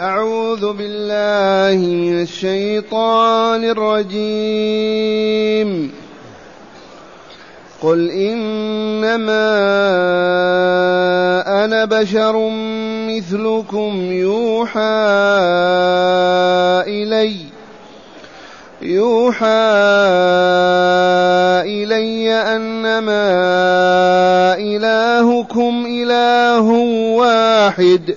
أعوذ بالله من الشيطان الرجيم. قل إنما أنا بشر مثلكم يوحى إلي يوحى إلي أنما إلهكم إله واحد.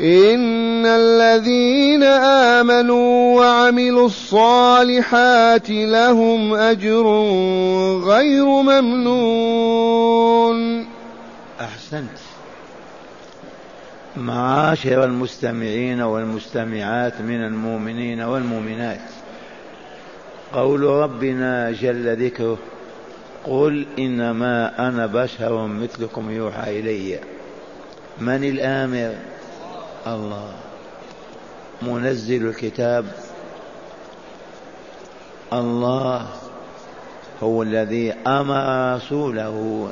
إن الذين آمنوا وعملوا الصالحات لهم أجر غير ممنون. أحسنت. معاشر المستمعين والمستمعات من المؤمنين والمؤمنات. قول ربنا جل ذكره قل إنما أنا بشر مثلكم يوحى إلي. من الآمر؟ الله. منزل الكتاب. الله هو الذي أمر رسوله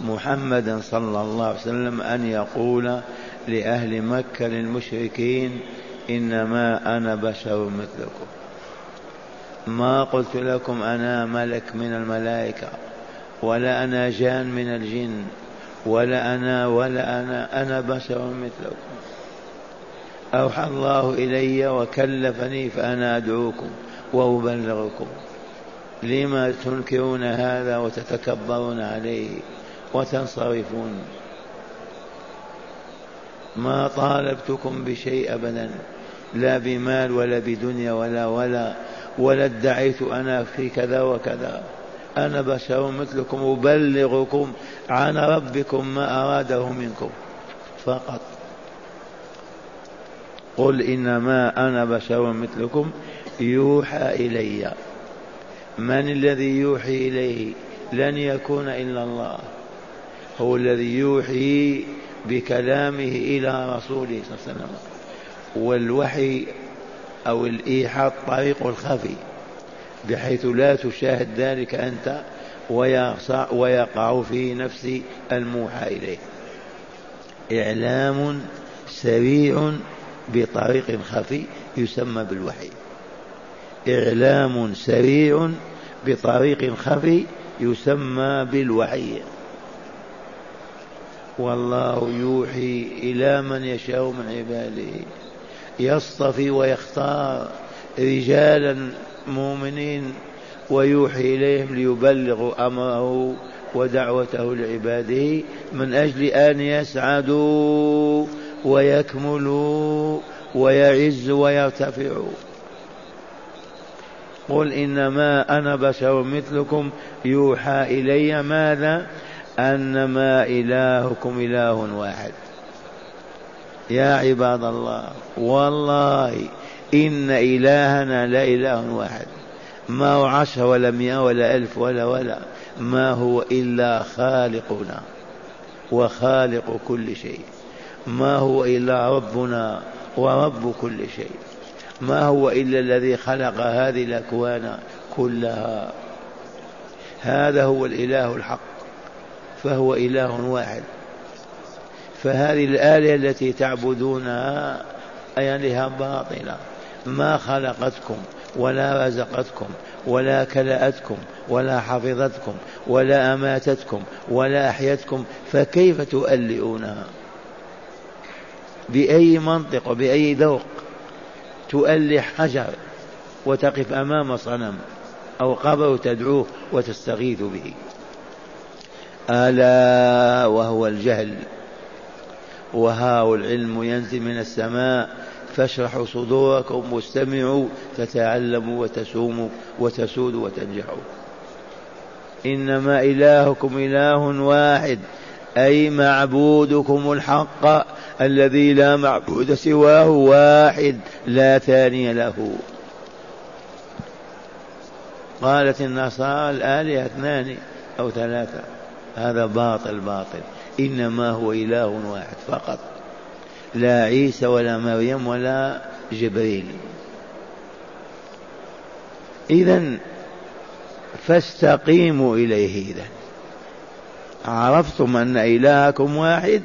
محمدا صلى الله عليه وسلم أن يقول لأهل مكة للمشركين إنما أنا بشر مثلكم. ما قلت لكم أنا ملك من الملائكة ولا أنا جان من الجن ولا أنا ولا أنا أنا بشر مثلكم. أوحى الله إلي وكلفني فأنا أدعوكم وأبلغكم. لما تنكرون هذا وتتكبرون عليه وتنصرفون. ما طالبتكم بشيء أبدا لا بمال ولا بدنيا ولا ولا ولا ادعيت أنا في كذا وكذا. أنا بشر مثلكم أبلغكم عن ربكم ما أراده منكم. فقط قل إنما أنا بشر مثلكم يوحى إلي. من الذي يوحي إليه لن يكون إلا الله. هو الذي يوحي بكلامه إلى رسوله صلى الله عليه وسلم. والوحي أو الإيحاء الطريق الخفي بحيث لا تشاهد ذلك أنت ويقع في نفس الموحى إليه. إعلام سريع بطريق خفي يسمى بالوحي. إعلام سريع بطريق خفي يسمى بالوحي. والله يوحي إلى من يشاء من عباده. يصطفي ويختار رجالا مؤمنين ويوحي إليهم ليبلغوا أمره ودعوته لعباده من أجل أن يسعدوا ويكمل ويعز ويرتفع. قل إنما أنا بشر مثلكم يوحى إلي ماذا؟ أنما إلهكم إله واحد. يا عباد الله والله إن إلهنا لاله واحد. ما هو عشر ولا مئة ولا ألف ولا ولا ما هو إلا خالقنا وخالق كل شيء. ما هو إلا ربنا ورب كل شيء. ما هو إلا الذي خلق هذه الأكوان كلها. هذا هو الإله الحق فهو إله واحد. فهذه الآلهة التي تعبدونها أيالها باطلة. ما خلقتكم ولا رزقتكم ولا كلأتكم ولا حفظتكم ولا أماتتكم ولا أحيتكم فكيف تؤلئونها؟ بأي منطق وبأي ذوق تؤلح حجر وتقف أمام صنم أو قبر تدعوه وتستغيث به. ألا وهو الجهل. وهاو العلم ينزل من السماء فاشرحوا صدوركم واستمعوا تتعلموا وتسوموا وتسودوا وتنجحوا. إنما إلهكم إله واحد أي معبودكم الحق الذي لا معبود سواه واحد لا ثاني له. وقالت النصارى الآلهة اثنان أو ثلاثة. هذا باطل باطل. إنما هو إله واحد فقط. لا عيسى ولا مريم ولا جبريل. إذا فاستقيموا إليه إذا عرفتم أن إلهكم واحد؟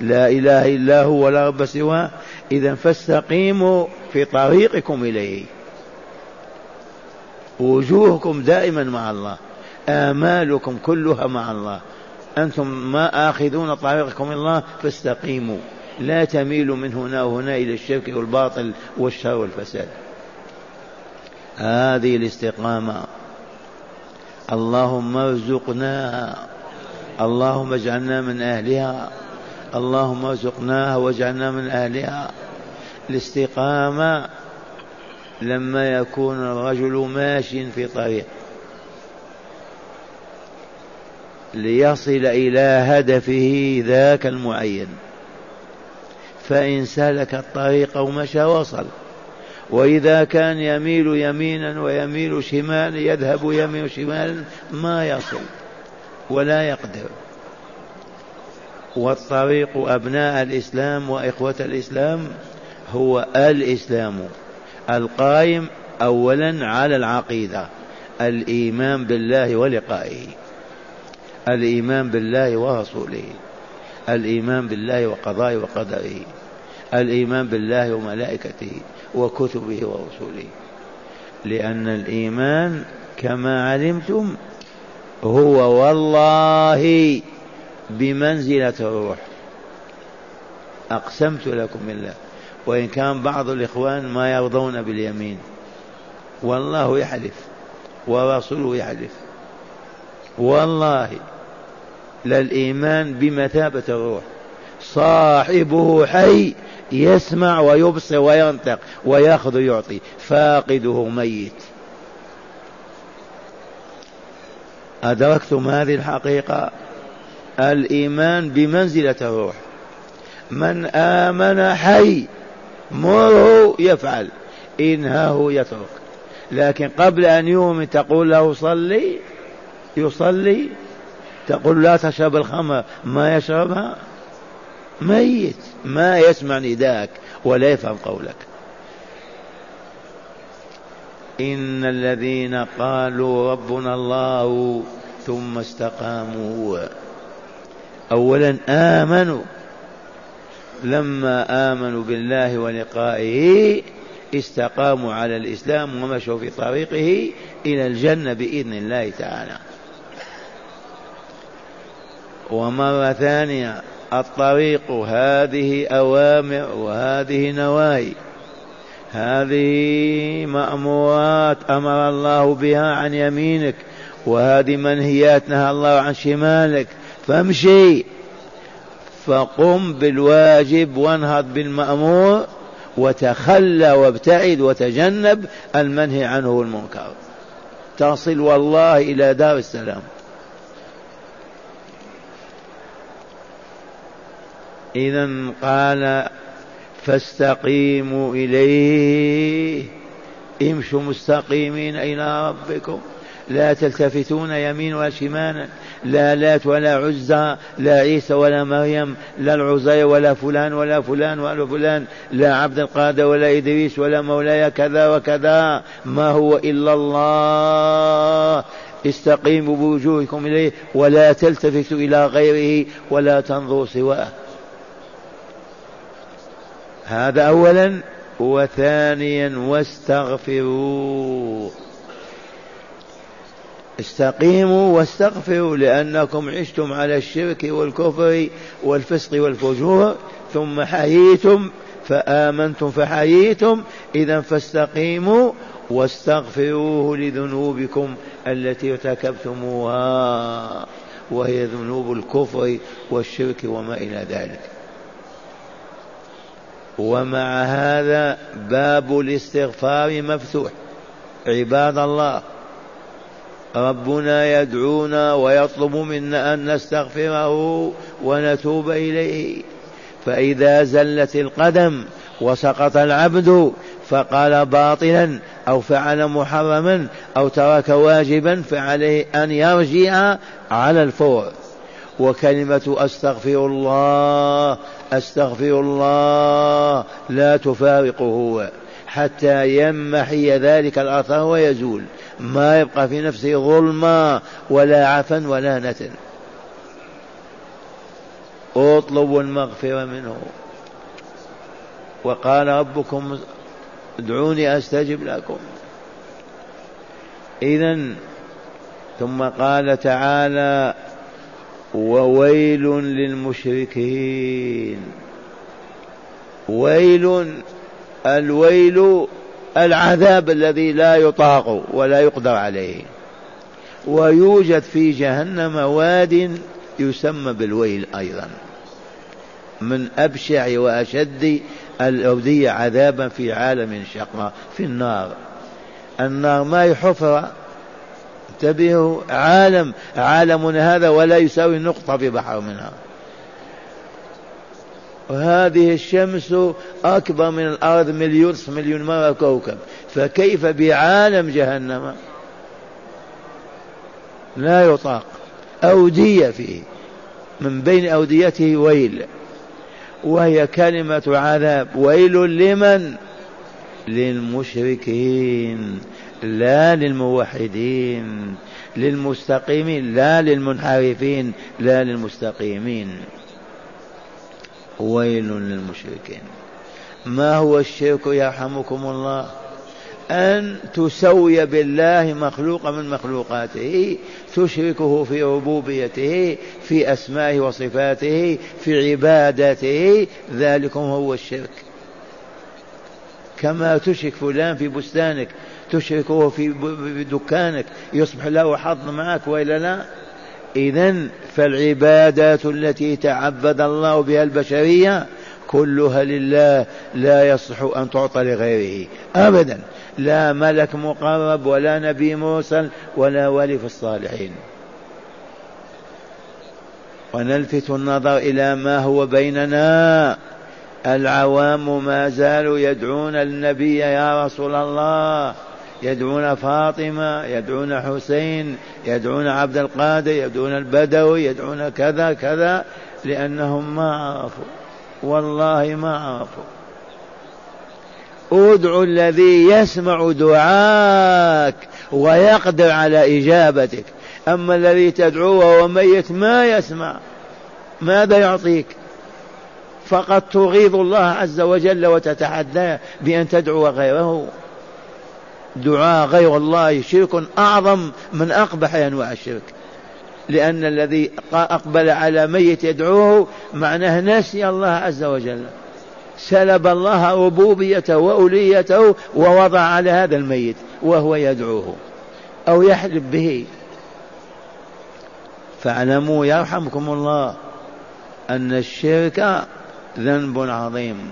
لا إله إلا هو ولا رب سواه. إذا فاستقيموا في طريقكم إليه. وجوهكم دائما مع الله. آمالكم كلها مع الله. أنتم ما آخذون طريقكم الله فاستقيموا. لا تميلوا من هنا وهنا إلى الشرك والباطل والشر والفساد. هذه الاستقامة. اللهم ارزقناها اللهم اجعلنا من أهلها. اللهم ارزقناها واجعلنا من أهلها. الاستقامة لما يكون الرجل ماشي في طريق. ليصل إلى هدفه ذاك المعين. فإن سلك الطريق ومشى وصل. وإذا كان يميل يمينا ويميل شمالا يذهب يمين شمالا ما يصل ولا يقدر. والطريق أبناء الإسلام وإخوة الإسلام هو الإسلام القائم أولا على العقيدة الإيمان بالله ولقائه الإيمان بالله ورسوله الإيمان بالله وقضائه وقدره الإيمان بالله وملائكته وكتبه ورسله لأن الإيمان كما علمتم هو والله بمنزلة الروح. أقسمت لكم بالله وإن كان بعض الإخوان ما يرضون باليمين. والله يحلف ورسوله يحلف. والله للإيمان بمثابة الروح. صاحبه حي يسمع ويبصر وينطق ويأخذ يعطي فاقده ميت. أدركتم هذه الحقيقة؟ الإيمان بمنزلة الروح. من آمن حي مره يفعل إنهاه يترك. لكن قبل أن يؤمن تقول له صلي يصلي. تقول لا تشرب الخمر ما يشربها؟ ميت. ما يسمع نداءك ولا يفهم قولك. إن الذين قالوا ربنا الله ثم استقاموا أولا آمنوا. لما آمنوا بالله ولقائه استقاموا على الإسلام ومشوا في طريقه إلى الجنة بإذن الله تعالى. ومرة ثانية الطريق هذه أوامر وهذه نواهي. هذه مأمورات أمر الله بها عن يمينك وهذه منهيات نهى الله عن شمالك. فامشي. فقم بالواجب وانهض بالمأمور وتخلى وابتعد وتجنب المنهي عنه المنكر تصل والله إلى دار السلام. إذا قال فاستقيموا إليه. امشوا مستقيمين إلى ربكم. لا تلتفتون يمين ولا شمالا. لا لات ولا عزى لا عيسى ولا مريم لا العزي ولا فلان ولا فلان ولا فلان لا عبد القادر ولا إدريس ولا مولاي كذا وكذا. ما هو إلا الله. استقيموا بوجوهكم إليه ولا تلتفتوا إلى غيره ولا تنظروا سواه. هذا أولا وثانيا واستغفروا. استقيموا واستغفروا لأنكم عشتم على الشرك والكفر والفسق والفجور ثم حييتم فآمنتم فحييتم إذا فاستقيموا واستغفروه لذنوبكم التي ارتكبتموها وهي ذنوب الكفر والشرك وما إلى ذلك. ومع هذا باب الاستغفار مفتوح. عباد الله ربنا يدعونا ويطلب منا أن نستغفره ونتوب إليه. فإذا زلت القدم وسقط العبد فقال باطلا أو فعل محرما أو ترك واجبا فعليه أن يرجع على الفور. وكلمة أستغفر الله أستغفر الله لا تفارقه. حتى يمحي ذلك الأثر ويزول. ما يبقى في نفسه ظلما ولا عفا ولا نتن. اطلبوا المغفرة منه. وقال ربكم ادعوني أستجب لكم. اذا ثم قال تعالى وويل للمشركين. ويل الويل العذاب الذي لا يطاق ولا يقدر عليه. ويوجد في جهنم واد يسمى بالويل أيضا. من أبشع وأشد الأودية عذابا في عالم شقاء في النار. النار ما حفرة. انتبهوا عالم عالمنا هذا ولا يساوي نقطة في بحر منها. وهذه الشمس أكبر من الأرض مليون مليون مرة كوكب. فكيف بعالم جهنم؟ لا يطاق. أودية فيه. من بين أوديته ويل. وهي كلمة عذاب. ويل لمن؟ للمشركين لا للموحدين. للمستقيمين لا للمنحرفين لا للمستقيمين. ويل للمشركين. ما هو الشرك يرحمكم الله؟ أن تسوي بالله مخلوقا من مخلوقاته تشركه في ربوبيته في أسمائه وصفاته في عبادته ذلكم هو الشرك. كما تشرك فلان في بستانك تشركه في دكانك يصبح له حظ معك وإلا لا؟ اذا فالعبادات التي تعبد الله بها البشرية كلها لله لا يصح أن تعطى لغيره. ابدا. لا ملك مقرب ولا نبي مرسل ولا ولي في الصالحين. ونلفت النظر إلى ما هو بيننا. العوام ما زالوا يدعون النبي يا رسول الله. يدعون فاطمة يدعون حسين يدعون عبد القادر يدعون البدوي يدعون كذا كذا لأنهم ما عرفوا. والله ما عرفوا. ادع الذي يسمع دعاك ويقدر على إجابتك. أما الذي تدعوه وهو ميت ما يسمع. ماذا يعطيك؟ فقد تغيظ الله عز وجل وتتحداه بأن تدعو غيره. دعاء غير الله شرك أعظم من أقبح أنواع الشرك. لأن الذي أقبل على ميت يدعوه معناه نسي الله عز وجل. سلب الله ربوبيته وأوليته ووضع على هذا الميت وهو يدعوه. أو يحلف به. فاعلموا يرحمكم الله أن الشرك ذنب عظيم.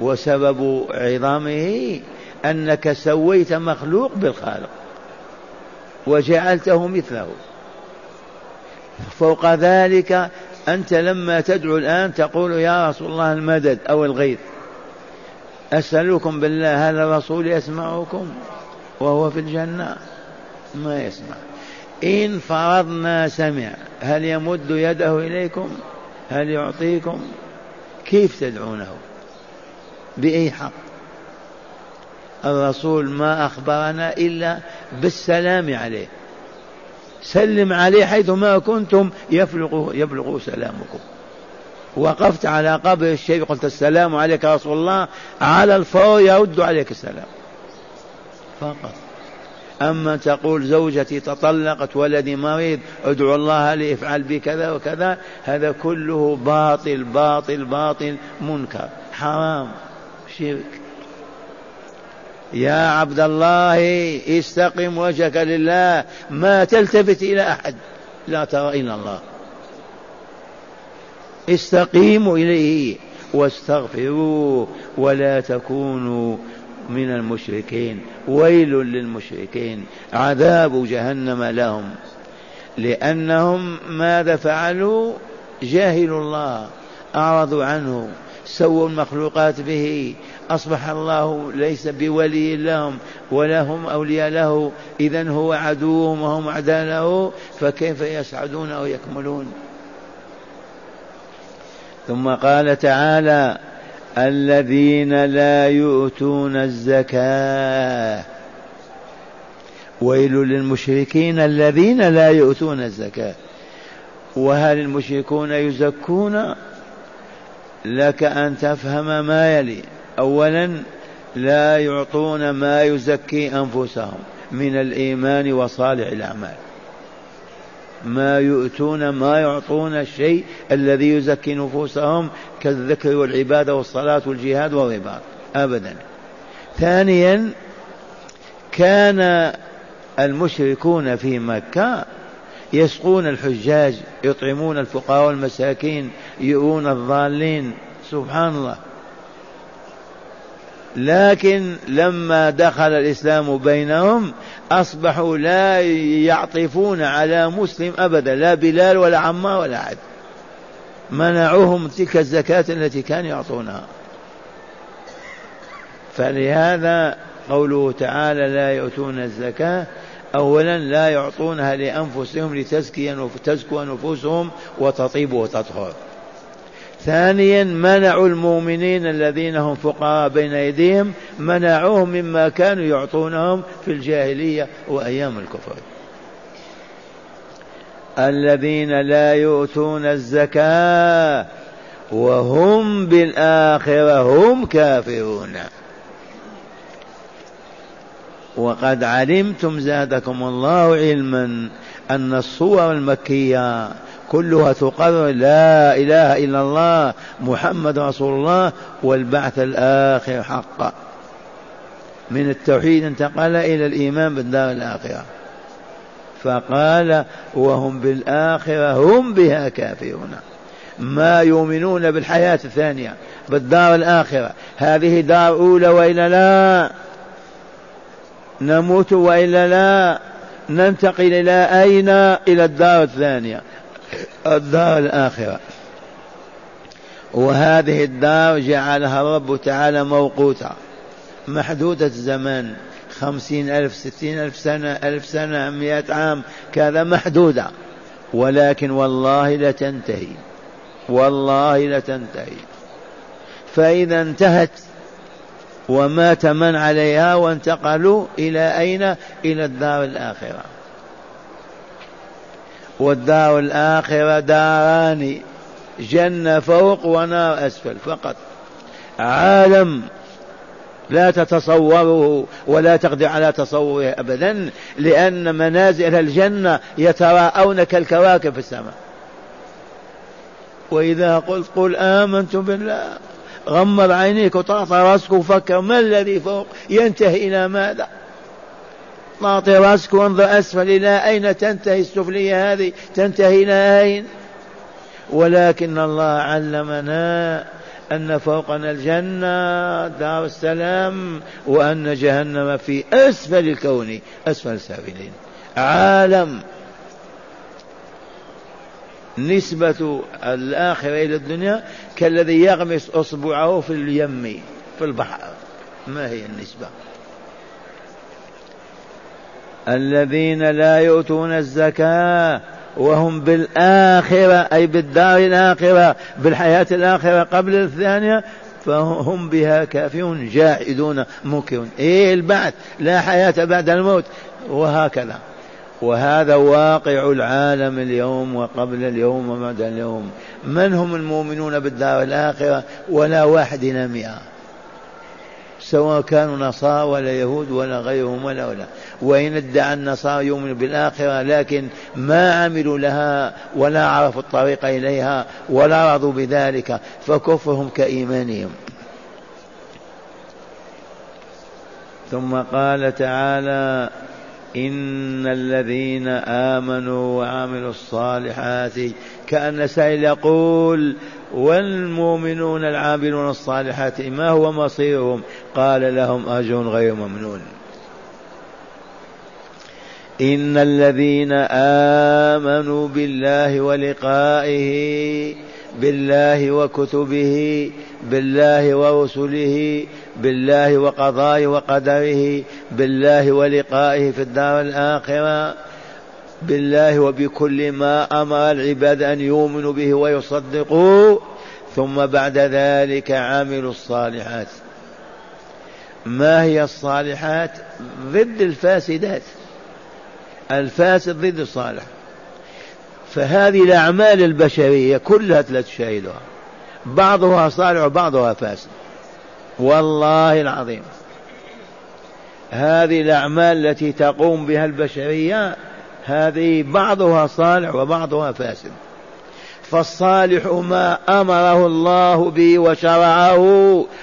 وسبب عظامه أنك سويت مخلوق بالخالق وجعلته مثله. فوق ذلك أنت لما تدعو الآن تقول يا رسول الله المدد أو الغيث أسألكم بالله هل الرسول يسمعكم وهو في الجنة؟ ما يسمع. إن فرضنا سمع هل يمد يده إليكم؟ هل يعطيكم؟ كيف تدعونه؟ بأي حق؟ الرسول ما أخبرنا إلا بالسلام عليه. سلم عليه حيث ما كنتم يبلغ يبلغ سلامكم. وقفت على قبر الشيء قلت السلام عليك يا رسول الله على الفور يرد عليك السلام. فقط. أما تقول زوجتي تطلقت ولدي مريض ادعو الله لي افعل بي كذا وكذا هذا كله باطل باطل باطل منكر حرام شرك. يا عبد الله استقم وجهك لله. ما تلتفت إلى أحد. لا ترى إلا الله. استقيموا إليه واستغفروه ولا تكونوا من المشركين. ويل للمشركين. عذاب جهنم لهم. لأنهم ماذا فعلوا؟ جاهلوا الله. أعرضوا عنه. سووا المخلوقات به. أصبح الله ليس بولي لهم ولا هم أولياء له. إذا هو عدوهم وهم أعداء له فكيف يسعدون أو يكملون؟ ثم قال تعالى الذين لا يؤتون الزكاة. ويل للمشركين الذين لا يؤتون الزكاة. وهل المشركون يزكون؟ لك أن تفهم ما يلي. اولا لا يعطون ما يزكي أنفسهم من الإيمان وصالح الأعمال. ما يؤتون ما يعطون الشيء الذي يزكي نفوسهم كالذكر والعبادة والصلاة والجهاد والرباط. أبدا. ثانيا كان المشركون في مكة يسقون الحجاج يطعمون الفقراء والمساكين يؤون الضالين. سبحان الله. لكن لما دخل الإسلام بينهم أصبحوا لا يعطفون على مسلم أبدا لا بلال ولا عمار ولا أحد. منعوهم تلك الزكاة التي كانوا يعطونها. فلهذا قوله تعالى لا يؤتون الزكاة أولا لا يعطونها لأنفسهم لتزكي نفوسهم وتطيب وتطهر. ثانيا منعوا المؤمنين الذين هم فقراء بين أيديهم منعوهم مما كانوا يعطونهم في الجاهلية وأيام الكفر. الذين لا يؤتون الزكاة وهم بالآخرة هم كافرون. وقد علمتم زادكم الله علما أن الصور المكية كلها تقرر لا إله إلا الله محمد رسول الله والبعث الآخر حقا. من التوحيد انتقل إلى الإيمان بالدار الآخرة. فقال وهم بالآخرة هم بها كافرون. ما يؤمنون بالحياة الثانية بالدار الآخرة. هذه دار أولى وإلا لا. نموت وإلا لا. ننتقل إلى أين؟ إلى الدار الثانية. الدار الآخرة. وهذه الدار جعلها الرب تعالى موقوتة محدودة الزمان خمسين ألف ستين ألف سنة ألف سنة مئة عام. كذا محدودة. ولكن والله لتنتهي والله لتنتهي فإذا انتهت ومات من عليها وانتقلوا إلى أين؟ إلى الدار الآخرة. والدار الآخرة داران جنة فوق ونار أسفل فقط. عالم لا تتصوره ولا تقدر على تصوره أبدا لأن منازل الجنة يتراءون كالكواكب في السماء. وإذا قلت قل آمنت بالله غمض عينيك وطاطا راسك وفكر ما الذي فوق؟ ينتهي إلى ماذا؟ طاطي راسك وانظر أسفل إلى أين تنتهي السفلية هذه؟ تنتهي إلى أين؟ ولكن الله علمنا أن فوقنا الجنة دار السلام وأن جهنم في أسفل الكون أسفل السافلين. عالم. نسبة الآخرة إلى الدنيا كالذي يغمس أصبعه في اليم في البحر. ما هي النسبة؟ الذين لا يؤتون الزكاة وهم بالآخرة أي بالدار الآخرة بالحياة الآخرة قبل الثانية فهم بها كافرون جاحدون منكرون إيه البعث؟ لا حياة بعد الموت. وهكذا. وهذا واقع العالم اليوم وقبل اليوم وبعد اليوم. من هم المؤمنون بالدار الآخرة؟ ولا واحد إلى مئة. سواء كانوا نصارى ولا يهود ولا غيرهم ولا ولا. وإن ادعى النصارى يؤمن بالآخرة لكن ما عملوا لها ولا عرفوا الطريق إليها ولا رضوا بذلك فكفرهم كإيمانهم. ثم قال تعالى إن الذين آمنوا وعملوا الصالحات كأن سائل يقول والمؤمنون العاملون الصالحات ما هو مصيرهم؟ قال لهم أجر غير ممنون. إن الذين آمنوا بالله ولقائه بالله وكتبه بالله ورسله بالله وقضائه وقدره بالله ولقائه في الدار الآخرة بالله وبكل ما أمر العباد أن يؤمنوا به ويصدقوا ثم بعد ذلك عملوا الصالحات. ما هي الصالحات؟ ضد الفاسدات. الفاسد ضد الصالح. فهذه الأعمال البشرية كلها تشاهدها. بعضها صالح وبعضها فاسد. والله العظيم. هذه الأعمال التي تقوم بها البشرية هذه بعضها صالح وبعضها فاسد. فالصالح ما أمره الله به وشرعه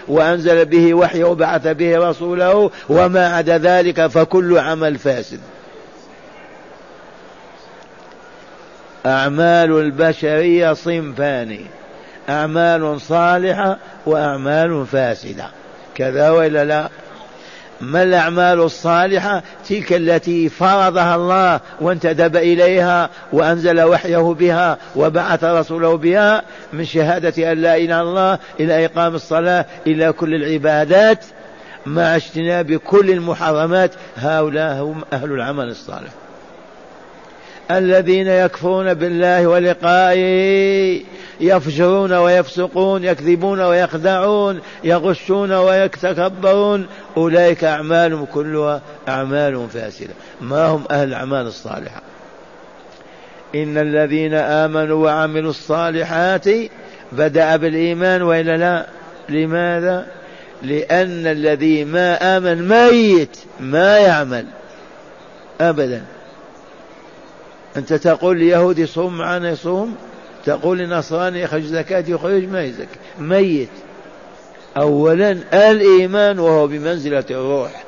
وأنزل به وحيه وبعث به رسوله وما عدا ذلك فكل عمل فاسد. أعمال البشرية صنفان أعمال صالحة وأعمال فاسدة. كذا وإلا لا؟ ما الأعمال الصالحة؟ تلك التي فرضها الله وانتدب إليها وأنزل وحيه بها وبعث رسوله بها من شهادة أن لا إله إلا الله إلى إقام الصلاة إلى كل العبادات مع اجتناب كل المحرمات. هؤلاء هم أهل العمل الصالح. الذين يكفرون بالله ولقائه يفجرون ويفسقون يكذبون ويخدعون يغشون ويتكبرون. أولئك أعمالهم كلها أعمال فاسدة. ما هم أهل الأعمال الصالحة؟ إن الذين آمنوا وعملوا الصالحات بدأ بالإيمان وإلا لا؟ لماذا؟ لأن الذي ما آمن ميت ما يعمل أبدا. أنت تقول اليهودي صوم معنا يصوم؟ تقول النصراني يخرج زكاة يخرج ما يزكي ميت. أولا الإيمان وهو بمنزلة الروح.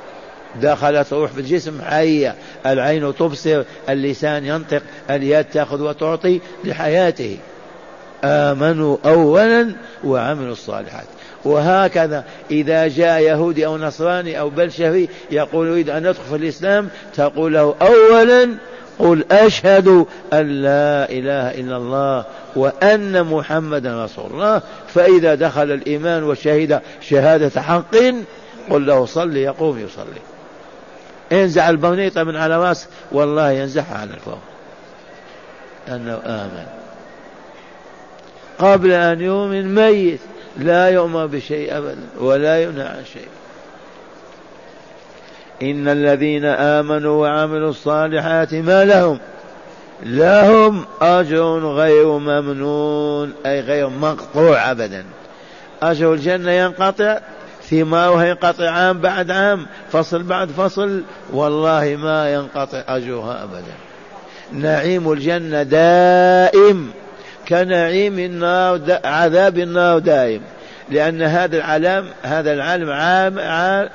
دخلت روح في الجسم حية. العين تبصر اللسان ينطق اليد تأخذ وتعطي لحياته. آمنوا أولا وعملوا الصالحات. وهكذا إذا جاء يهودي أو نصراني أو بلشفي يقول يريد أن يدخل في الإسلام تقول له أولا قل أشهد أن لا إله إلا الله وأن محمدا رسول الله. فإذا دخل الإيمان وشهد شهادة حق قل له صل يقوم يصلي. انزع البنيطة من على راسك والله ينزعها على الفوق أنه آمن. قبل أن يؤمن ميت لا يؤمر بشيء أبدا ولا ينهى عن شيء. إن الذين آمنوا وعملوا الصالحات ما لهم؟ لهم أجر غير ممنون أي غير مقطوع أبدا. أجر الجنة ينقطع ثمارها ينقطع عام بعد عام فصل بعد فصل والله ما ينقطع أجرها أبدا. نعيم الجنة دائم كنعيم النار عذاب النار دائم. لأن هذا العالم هذا العالم عالم,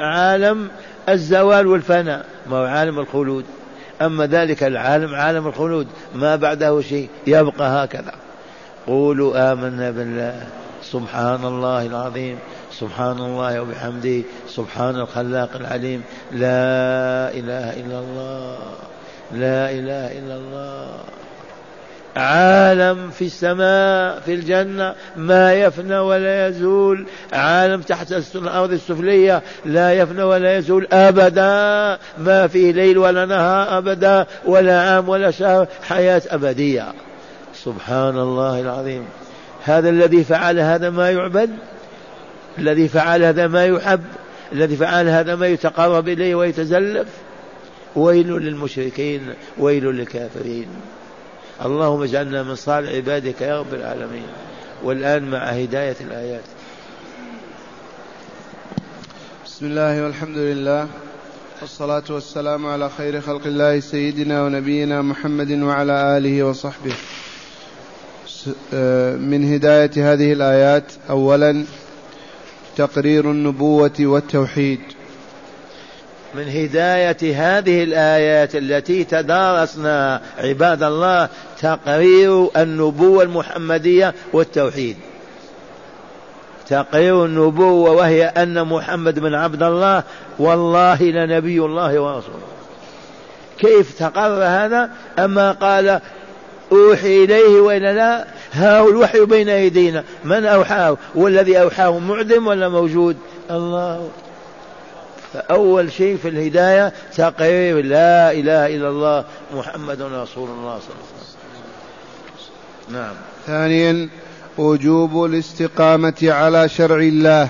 عالم الزوال والفناء ما هو عالم الخلود. أما ذلك العالم عالم الخلود ما بعده شيء يبقى هكذا. قولوا آمنا بالله. سبحان الله العظيم. سبحان الله وبحمده. سبحان الخلاق العليم. لا إله إلا الله. لا إله إلا الله. عالم في السماء في الجنة ما يفنى ولا يزول. عالم تحت الأرض السفلية لا يفنى ولا يزول أبدا. ما فيه ليل ولا نهار أبدا ولا عام ولا شهر حياة أبدية. سبحان الله العظيم. هذا الذي فعل هذا ما يعبد الذي فعل هذا ما يحب الذي فعل هذا ما يتقرب إليه ويتزلف. ويل للمشركين ويل للكافرين. اللهم اجعلنا من صالح عبادك يا رب العالمين. والآن مع هداية الآيات. بسم الله والحمد لله والصلاة والسلام على خير خلق الله سيدنا ونبينا محمد وعلى آله وصحبه. آه، من هداية هذه الآيات أولا تقرير النبوة والتوحيد. من هداية هذه الآيات التي تدارسنا عباد الله تقرير النبوة المحمدية والتوحيد. تقرير النبوة وهي أن محمد بن عبد الله والله لنبي الله ورسوله. كيف تقرر هذا؟ أما قال أوحي إليه وإلا لا ها هو الوحي بين أيدينا. من أوحاه؟ والذي أوحاه معدم ولا موجود؟ الله. فأول شيء في الهداية تقرير لا إله إلا الله محمد رسول الله صلى الله عليه وسلم. نعم. ثانيا وجوب الاستقامة على شرع الله.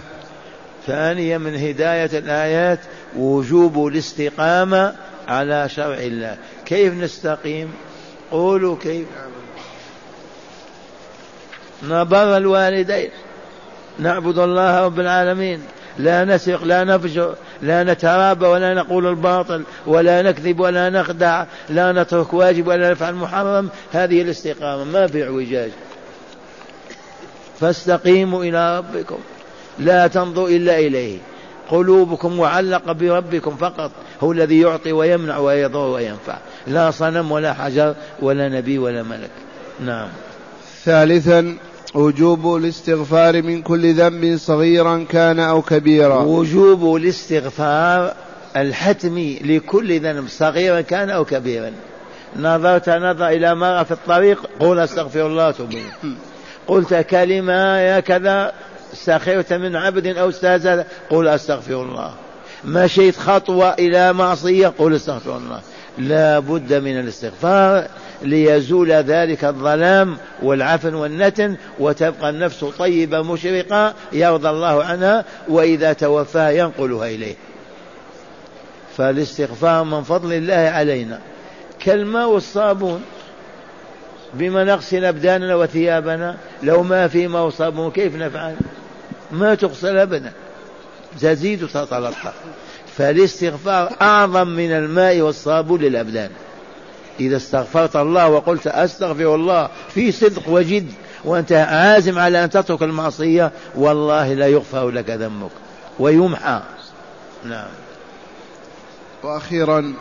ثانيا من هداية الآيات وجوب الاستقامة على شرع الله. كيف نستقيم؟ قولوا كيف. نبر الوالدين. نعبد الله رب العالمين. لا نسرق لا نفجر. لا نترابى ولا نقول الباطل ولا نكذب ولا نخدع لا نترك واجب ولا نفعل محرم. هذه الاستقامة ما في اعوجاج. فاستقيموا إلى ربكم. لا تنظروا إلا إليه. قلوبكم معلقة بربكم فقط. هو الذي يعطي ويمنع ويضر وينفع. لا صنم ولا حجر ولا نبي ولا ملك. نعم. ثالثا وجوب الاستغفار من كل ذنب صغيرا كان أو كبيرا. وجوب الاستغفار الحتمي لكل ذنب صغيرا كان أو كبيرا. نظرت نظر إلى مرأة في الطريق قول أستغفر الله تبين قلت كلمة يا كذا سخرت من عبد أو أستاذ قل أستغفر الله. مشيت خطوة إلى معصية قل أستغفر الله. لا بد من الاستغفار ليزول ذلك الظلام والعفن والنتن وتبقى النفس طيبة مشرقة يرضى الله عنها وإذا توفاها ينقلها إليه. فالاستغفار من فضل الله علينا. كالماء والصابون. بما نغسل أبداننا وثيابنا. لو ما في ماء وصابون كيف نفعل؟ ما تغسل أبدا. تزيد وتتلطف فالاستغفار أعظم من الماء والصابون للأبدان. إذا استغفرت الله وقلت أستغفر الله في صدق وجد وأنت عازم على أن تترك المعصية والله لا يغفر لك ذنبك. ويمحى. نعم. وأخيرا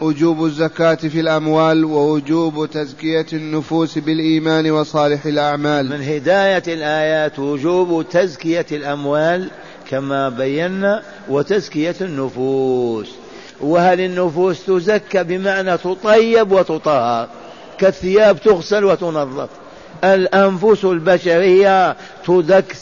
وجوب الزكاة في الأموال ووجوب تزكية النفوس بالإيمان وصالح الأعمال. من هداية الآيات وجوب تزكية الأموال كما بينا وتزكية النفوس. وهل النفوس تزكى بمعنى تطيب وتطهر؟ كالثياب تغسل وتنظف. الأنفس البشرية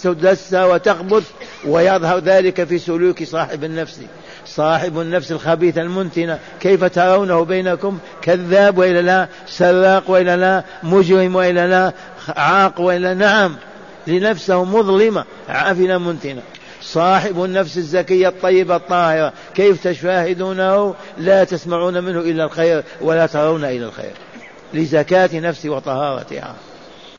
تدس وتخبث ويظهر ذلك في سلوك صاحب النفس. صاحب النفس الخبيثة المنتنة. كيف ترونه بينكم؟ كذاب وإلا لا؟ سراق وإلا لا؟ مجرم وإلا لا؟ عاق وإلا نعم. لنفسه مظلمة عافنة منتنة. صاحب النفس الزكية الطيبة الطاهرة. كيف تشاهدونه؟ لا تسمعون منه إلا الخير ولا ترون إلا الخير. لزكاة نفسه وطهارتها.